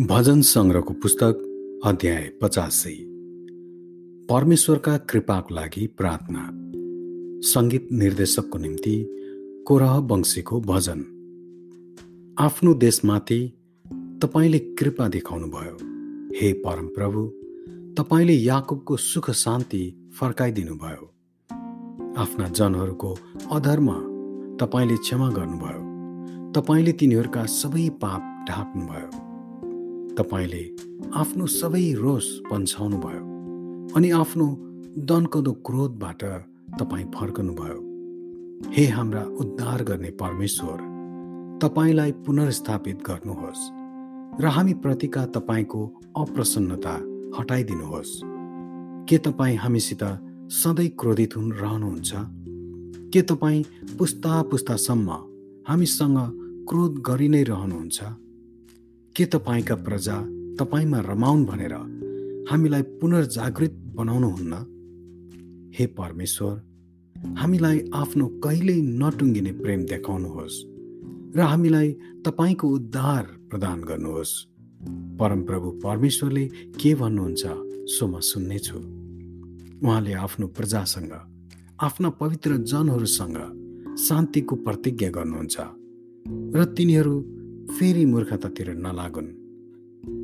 भजन सङ्ग्रहको पुस्तक अध्याय पचासी। परमेश्वरका कृपाको लागि प्रार्थना। सङ्गीत निर्देशकको निम्ति कोरह वंशीको भजन। आफ्नो देशमाथि तपाईँले कृपा देखाउनुभयो। हे परमप्रभु तपाईँले याकुबको सुख शान्ति फर्काइदिनुभयो। आफ्ना जनहरूको अधर्म तपाईँले क्षमा गर्नुभयो। तपाईँले तिनीहरूका सबै पाप ढाक्नुभयो तपाईँले आफ्नो सबै रोष पन्छाउनुभयो अनि आफ्नो दनकदो क्रोधबाट तपाईँ फर्कनुभयो। हे हाम्रा उद्धार गर्ने परमेश्वर तपाईँलाई पुनर्स्थापित गर्नुहोस् र हामी प्रतिका तपाईँको अप्रसन्नता हटाइदिनुहोस्। के तपाईँ हामीसित सधैँ क्रोधित हुन रहनुहुन्छ? के तपाईँ पुस्ता पुस्तासम्म हामीसँग क्रोध गरि नै रहनुहुन्छ? के तपाईँका प्रजा तपाईँमा रमाउन् भनेर हामीलाई पुनर्जागृत बनाउनुहुन्न? हे परमेश्वर हामीलाई आफ्नो कहिल्यै नटुङ्गिने प्रेम देखाउनुहोस् र हामीलाई तपाईँको उद्धार प्रदान गर्नुहोस्। परमप्रभु परमेश्वरले के भन्नुहुन्छ सो म सुन्नेछु। उहाँले आफ्नो प्रजासँग आफ्ना पवित्र जनहरूसँग शान्तिको प्रतिज्ञा गर्नुहुन्छ र तिनीहरू फेरि मूर्खतातिर नलागुन्।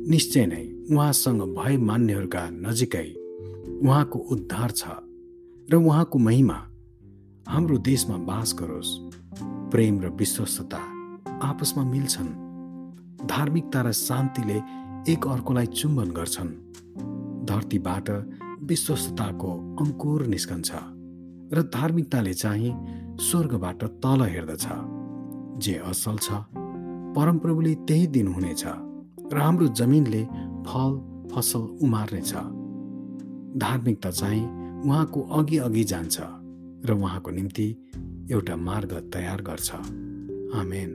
निश्चय नै उहाँसँग भय मान्नेहरूका नजिकै उहाँको उद्धार छ र उहाँको महिमा हाम्रो देशमा बास गरोस्। प्रेम र विश्वस्तता आपसमा मिल्छन्। धार्मिकता र शान्तिले एक अर्कोलाई चुम्बन गर्छन्। धरतीबाट विश्वस्तताको अङ्कुर निस्कन्छ र धार्मिकताले चाहिँ स्वर्गबाट तल हेर्दछ। जे असल छ परमप्रभुले त्यही दिन हुनेछ र हाम्रो जमिनले फल फसल उमार्नेछ। धार्मिकता चाहिँ उहाँको अघि अघि जान्छ र उहाँको निम्ति एउटा मार्ग तयार गर्छ। आमेन।